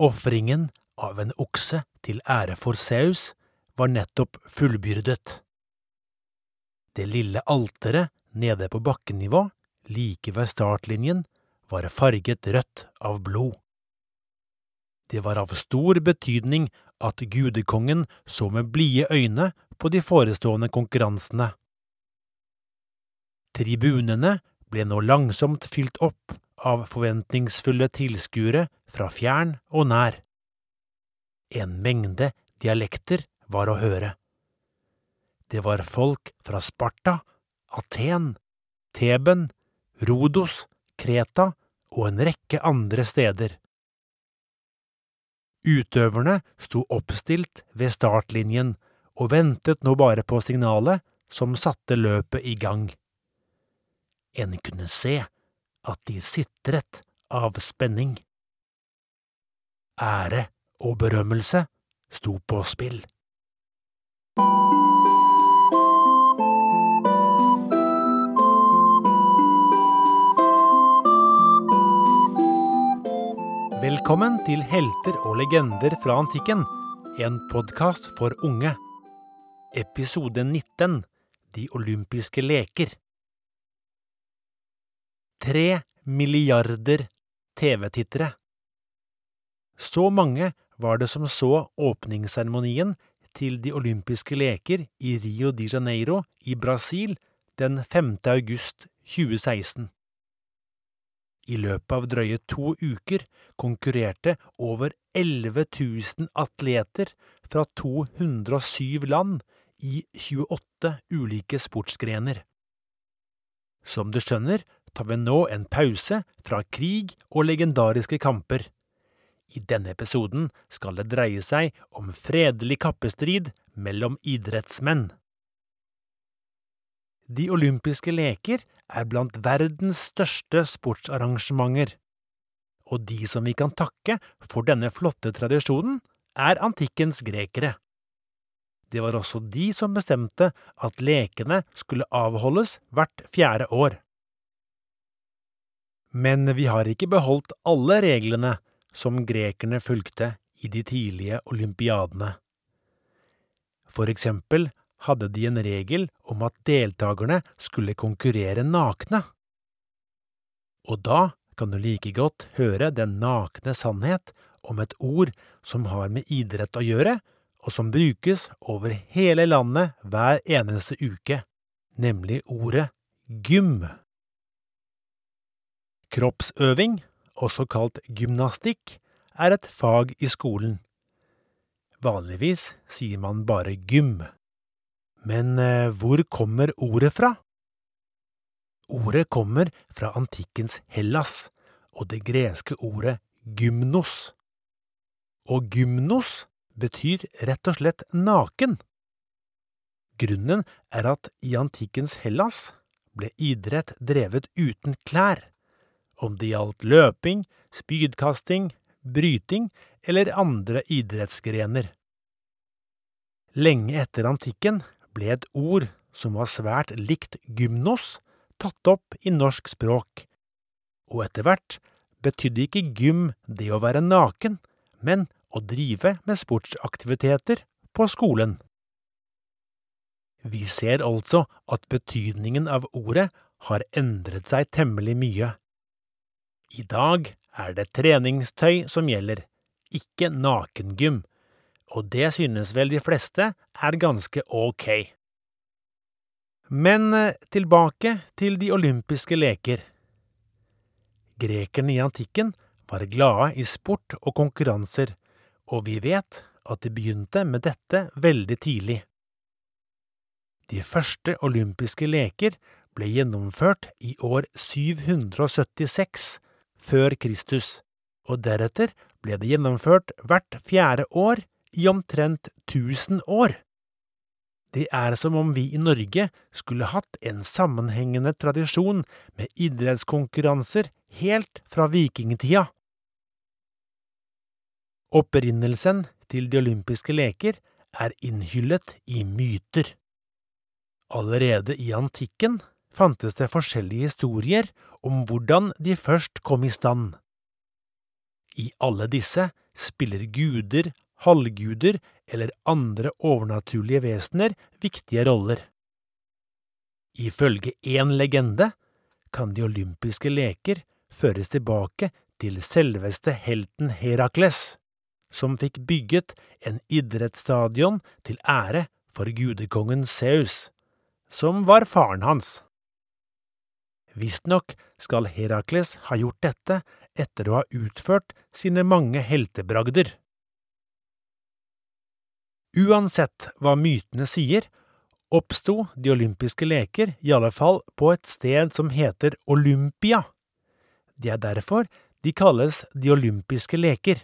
Ofringen av en okse til ære for Saus var nettopp fullbyrdet. Det lille alteret nede på bakkenivå, like ved startlinjen, var farget rødt av blod. Det var av stor betydning at gudekongen så med blide øyne på de forestående konkurransene. Tribunene ble nå langsomt fylt opp av forventningsfulle tilskuere fra fjern og nær. En mengde dialekter var å høre. Det var folk fra Sparta, Aten, Teben, Rodos, Kreta og en rekke andre steder. Utøverne sto oppstilt ved startlinjen og ventet nå bare på signalet som satte løpet i gang. En kunne se at de sitret av spenning. Ære og berømmelse sto på spill. Velkommen til Helter og legender fra antikken, en podkast for unge. Episode 19 De olympiske leker. Tre milliarder TV-tittere. Så mange var det som så åpningsseremonien til de olympiske leker i Rio de Janeiro i Brasil den 5. august 2016. I løpet av drøye to uker konkurrerte over 11 000 atleter fra 207 land i 28 ulike sportsgrener. Som du skjønner, tar vi nå en pause fra krig og legendariske kamper. I denne episoden skal det dreie seg om fredelig kappestrid mellom idrettsmenn. De olympiske leker er blant verdens største sportsarrangementer, og de som vi kan takke for denne flotte tradisjonen, er antikkens grekere. Det var også de som bestemte at lekene skulle avholdes hvert fjerde år. Men vi har ikke beholdt alle reglene som grekerne fulgte i de tidlige olympiadene. For eksempel hadde de en regel om at deltakerne skulle konkurrere nakne. Og da kan du like godt høre den nakne sannhet om et ord som har med idrett å gjøre, og som brukes over hele landet hver eneste uke, nemlig ordet gym. Kroppsøving, også kalt gymnastikk, er et fag i skolen. Vanligvis sier man bare gym. Men eh, hvor kommer ordet fra? Ordet kommer fra antikkens Hellas og det greske ordet gymnos. Og gymnos betyr rett og slett naken. Grunnen er at i antikkens Hellas ble idrett drevet uten klær, om det gjaldt løping, spydkasting, bryting eller andre idrettsgrener. Lenge etter antikken ble et ord som var svært likt gymnos, tatt opp i norsk språk, og etter hvert betydde ikke gym det å være naken, men å drive med sportsaktiviteter på skolen. Vi ser altså at betydningen av ordet har endret seg temmelig mye. I dag er det treningstøy som gjelder, ikke nakengym, og det synes vel de fleste er ganske ok. Men eh, tilbake til de olympiske leker. Grekerne i antikken var glade i sport og konkurranser, og vi vet at de begynte med dette veldig tidlig. De første olympiske leker ble gjennomført i år 776 før Kristus, og deretter ble det gjennomført hvert fjerde år i omtrent 1000 år. Det er som om vi i Norge skulle hatt en sammenhengende tradisjon med idrettskonkurranser helt fra vikingtida. Opprinnelsen til de olympiske leker er innhyllet i myter. Allerede i antikken fantes det forskjellige historier om hvordan de først kom i stand. I alle disse spiller guder, halvguder eller andre overnaturlige vesener viktige roller. Ifølge én legende kan de olympiske leker føres tilbake til selveste helten Herakles, som fikk bygget en idrettsstadion til ære for gudekongen Zeus, som var faren hans. Visstnok skal Herakles ha gjort dette etter å ha utført sine mange heltebragder. Uansett hva mytene sier, oppsto de olympiske leker i alle fall på et sted som heter Olympia. Det er derfor de kalles de olympiske leker.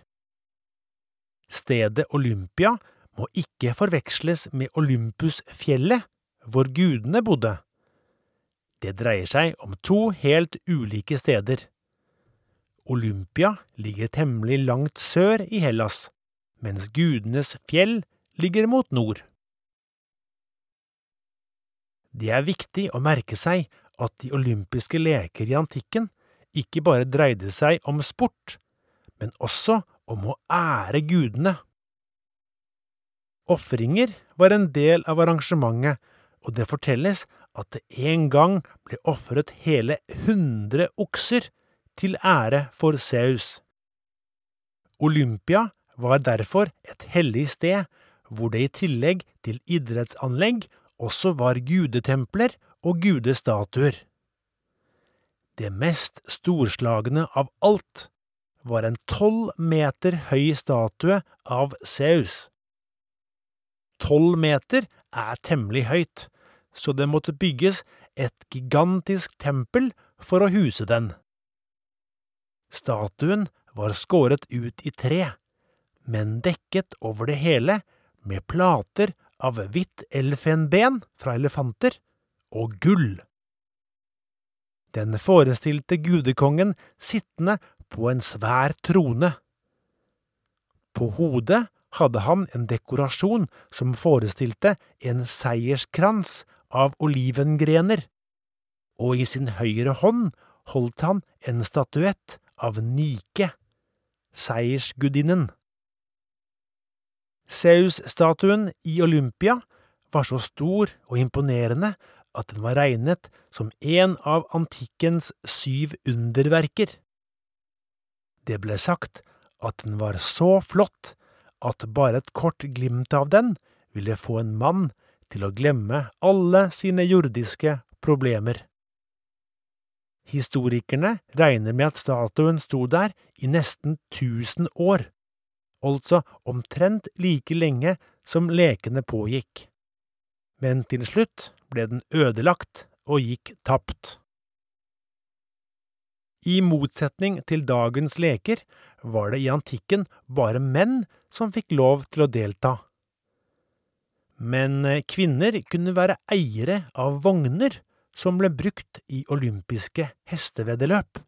Stedet Olympia må ikke forveksles med Olympusfjellet, hvor gudene bodde. Det dreier seg om to helt ulike steder. Olympia ligger temmelig langt sør i Hellas, mens gudenes fjell ligger mot nord. Det er viktig å merke seg at de olympiske leker i antikken ikke bare dreide seg om sport, men også om å ære gudene. Ofringer var en del av arrangementet, og det fortelles at det en gang ble ofret hele hundre okser til ære for Seus. Olympia var derfor et hellig sted hvor det i tillegg til idrettsanlegg også var gudetempler og gudestatuer. Det mest storslagne av alt var en tolv meter høy statue av Seus. Tolv meter er temmelig høyt, så det måtte bygges et gigantisk tempel for å huse den. Statuen var skåret ut i tre, men dekket over det hele med plater av hvitt elfenben fra elefanter og gull. Den forestilte gudekongen sittende på en svær trone. På hodet hadde han en dekorasjon som forestilte en seierskrans av olivengrener, og i sin høyre hånd holdt han en statuett av Nike, seiersgudinnen. Zeus-statuen i Olympia var så stor og imponerende at den var regnet som en av antikkens syv underverker. Det ble sagt at den var så flott at bare et kort glimt av den ville få en mann til å glemme alle sine jordiske problemer. Historikerne regner med at statuen sto der i nesten tusen år, altså omtrent like lenge som lekene pågikk men til slutt ble den ødelagt og gikk tapt. I motsetning til dagens leker var det i antikken bare menn som fikk lov til å delta. Men kvinner kunne være eiere av vogner som ble brukt i olympiske hesteveddeløp.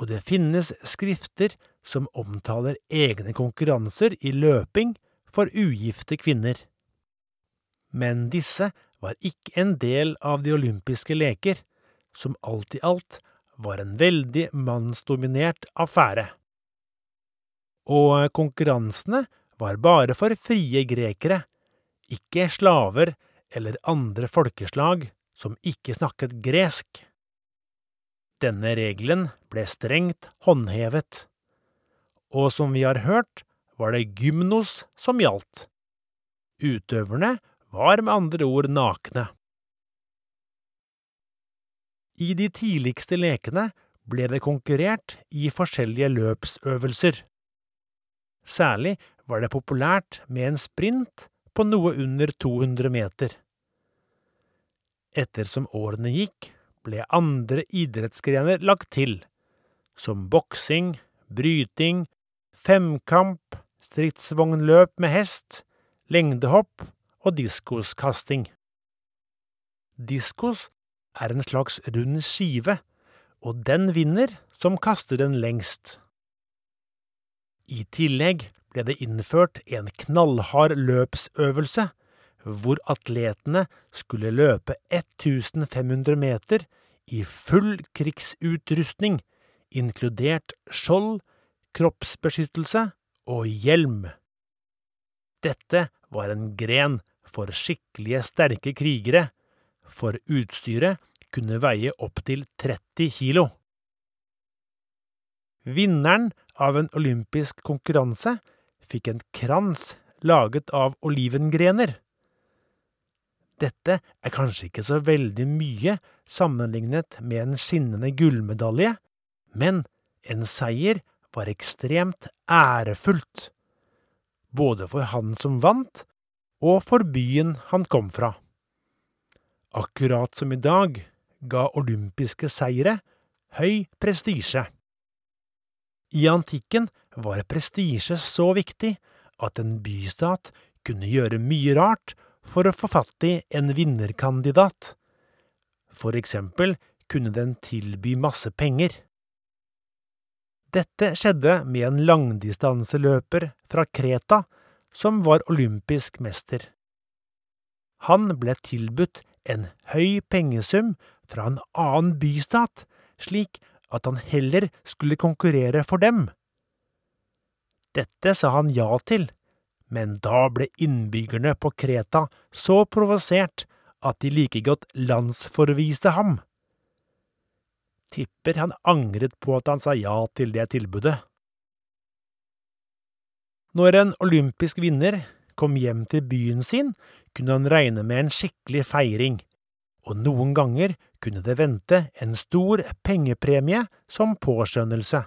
Og det finnes skrifter som omtaler egne konkurranser i løping for ugifte kvinner men disse var ikke en del av de olympiske leker, som alt i alt var en veldig mannsdominert affære. Og konkurransene var bare for frie grekere, ikke slaver eller andre folkeslag som ikke snakket gresk. Denne regelen ble strengt håndhevet, og som vi har hørt, var det gymnos som gjaldt. Utøverne var med andre ord nakne. I de tidligste lekene ble det konkurrert i forskjellige løpsøvelser. Særlig var det populært med en sprint på noe under 200 meter. Ettersom årene gikk, ble andre idrettsgrener lagt til, som boksing, bryting, femkamp, stridsvognløp med hest, lengdehopp og diskoskasting. Diskos er en slags rund skive, og den vinner som kaster den lengst. I tillegg ble det innført en knallhard løpsøvelse, hvor atletene skulle løpe 1500 meter i full krigsutrustning, inkludert skjold, kroppsbeskyttelse og hjelm. Dette var en gren for skikkelige sterke krigere, for utstyret kunne veie opptil 30 kilo. Vinneren av en olympisk konkurranse fikk en krans laget av olivengrener. Dette er kanskje ikke så veldig mye sammenlignet med en skinnende gullmedalje, men en seier var ekstremt ærefullt, både for han som vant, og for byen han kom fra. Akkurat som i dag ga olympiske seire høy prestisje. I antikken var prestisje så viktig at en bystat kunne gjøre mye rart for å få fatt i en vinnerkandidat. For eksempel kunne den tilby masse penger. Dette skjedde med en langdistanseløper fra Kreta som var olympisk mester. Han ble tilbudt en høy pengesum fra en annen bystat, slik at han heller skulle konkurrere for dem. Dette sa han ja til, men da ble innbyggerne på Kreta så provosert at de like godt landsforviste ham. Tipper han angret på at han sa ja til det tilbudet. Når en olympisk vinner kom hjem til byen sin, kunne han regne med en skikkelig feiring, og noen ganger kunne det vente en stor pengepremie som påskjønnelse.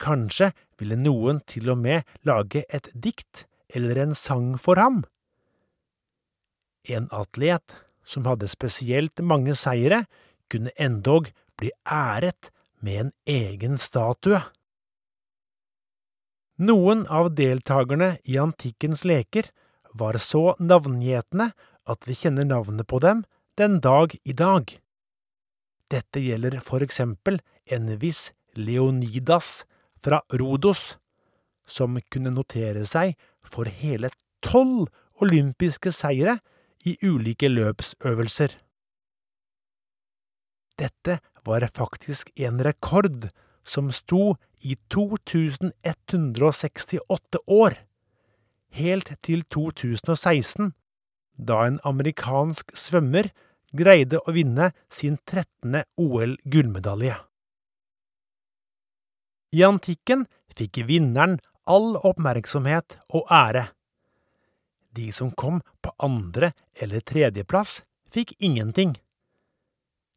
Kanskje ville noen til og med lage et dikt eller en sang for ham. En atlet som hadde spesielt mange seire, kunne endog bli æret med en egen statue. Noen av deltakerne i antikkens leker var så navngjetne at vi kjenner navnet på dem den dag i dag. Dette gjelder for eksempel en viss Leonidas fra Rodos, som kunne notere seg for hele tolv olympiske seire i ulike løpsøvelser. Dette var faktisk en rekord som sto i 2168 år, helt til 2016, da en amerikansk svømmer greide å vinne sin 13. OL-gullmedalje. I antikken fikk vinneren all oppmerksomhet og ære. De som kom på andre eller tredjeplass, fikk ingenting.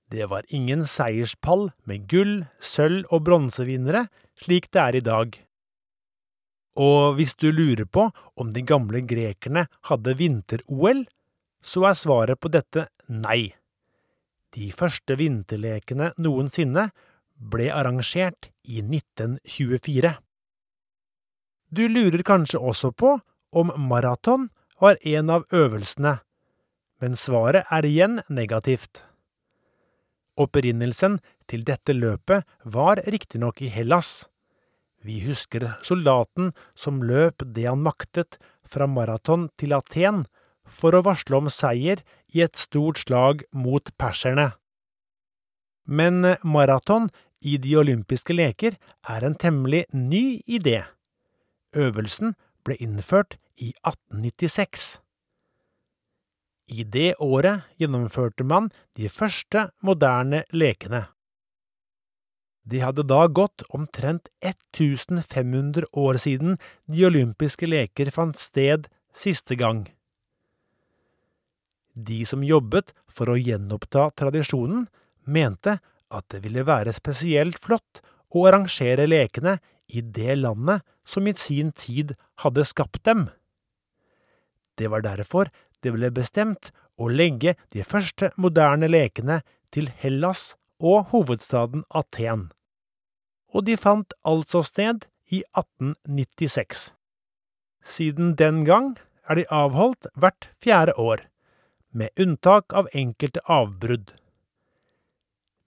Det var ingen seierspall med gull, sølv og bronsevinnere, slik det er i dag. Og hvis du lurer på om de gamle grekerne hadde vinter-OL, så er svaret på dette nei. De første vinterlekene noensinne ble arrangert i 1924. Du lurer kanskje også på om maraton var en av øvelsene, men svaret er igjen negativt. Opprinnelsen til dette løpet var riktignok i Hellas. Vi husker soldaten som løp det han maktet fra maraton til Aten for å varsle om seier i et stort slag mot perserne. Men maraton i de olympiske leker er en temmelig ny idé. Øvelsen ble innført i 1896. I det året gjennomførte man de første moderne lekene. Det hadde da gått omtrent 1500 år siden de olympiske leker fant sted siste gang. De som jobbet for å gjenoppta tradisjonen, mente at det ville være spesielt flott å arrangere lekene i det landet som i sin tid hadde skapt dem. Det var derfor det ble bestemt å legge de første moderne lekene til Hellas og hovedstaden Aten. Og de fant altså sted i 1896. Siden den gang er de avholdt hvert fjerde år, med unntak av enkelte avbrudd.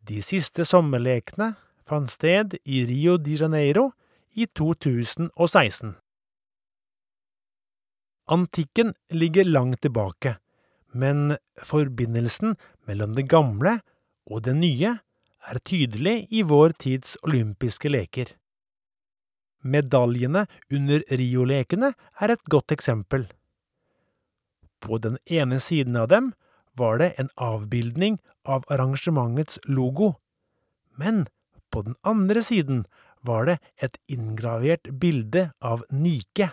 De siste sommerlekene fant sted i Rio de Janeiro i 2016. Antikken ligger langt tilbake, men forbindelsen mellom det gamle og det nye er tydelig i vår tids olympiske leker. Medaljene under Rio-lekene er et godt eksempel. På den ene siden av dem var det en avbildning av arrangementets logo, men på den andre siden var det et inngravert bilde av Nike,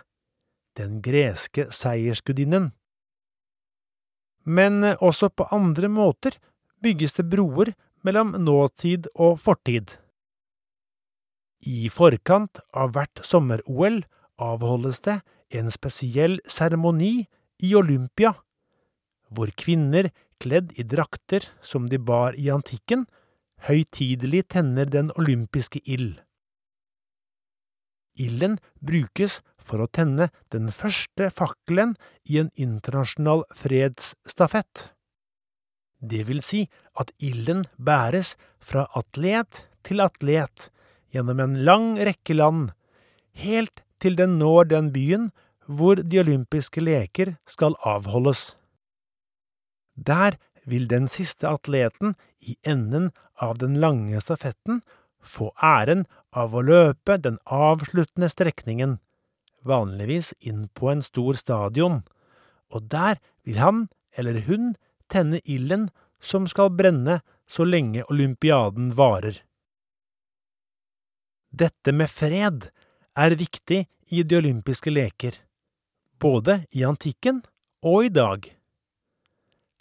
den greske seiersgudinnen. Men også på andre måter bygges det broer mellom nåtid og fortid. I forkant av hvert sommer-OL avholdes det en spesiell seremoni i Olympia, hvor kvinner kledd i drakter som de bar i antikken, høytidelig tenner den olympiske ild. Ilden brukes for å tenne den første fakkelen i en internasjonal fredsstafett. Det vil si at ilden bæres fra atlet til atlet gjennom en lang rekke land, helt til den når den byen hvor de olympiske leker skal avholdes. Der vil den siste atleten i enden av den lange stafetten få æren av å løpe den avsluttende strekningen, vanligvis inn på en stor stadion, og der vil han eller hun tenne ilden som skal brenne så lenge olympiaden varer. Dette med fred er viktig i de olympiske leker, både i antikken og i dag.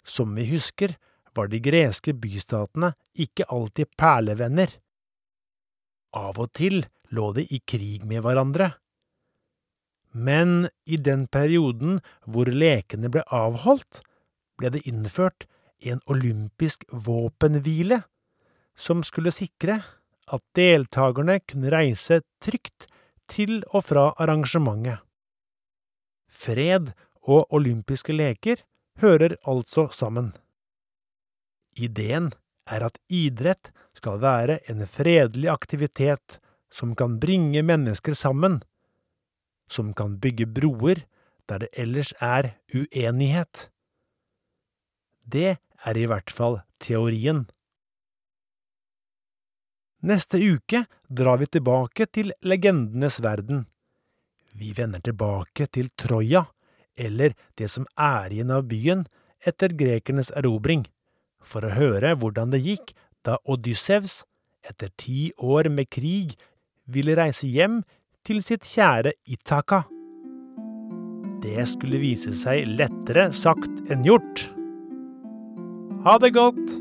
Som vi husker, var de greske bystatene ikke alltid perlevenner. Av og til lå de i krig med hverandre. Men i den perioden hvor lekene ble avholdt, ble det innført en olympisk våpenhvile som skulle sikre at deltakerne kunne reise trygt til og fra arrangementet. Fred og olympiske leker hører altså sammen. Ideen er at idrett skal være en fredelig aktivitet som kan bringe mennesker sammen, som kan bygge broer der det ellers er uenighet. Det er i hvert fall teorien. Neste uke drar vi tilbake til legendenes verden. Vi vender tilbake til Troja, eller det som er igjen av byen etter grekernes erobring, for å høre hvordan det gikk da Odyssevs, etter ti år med krig, ville reise hjem til sitt kjære Itaka. Det skulle vise seg lettere sagt enn gjort. Ha det godt!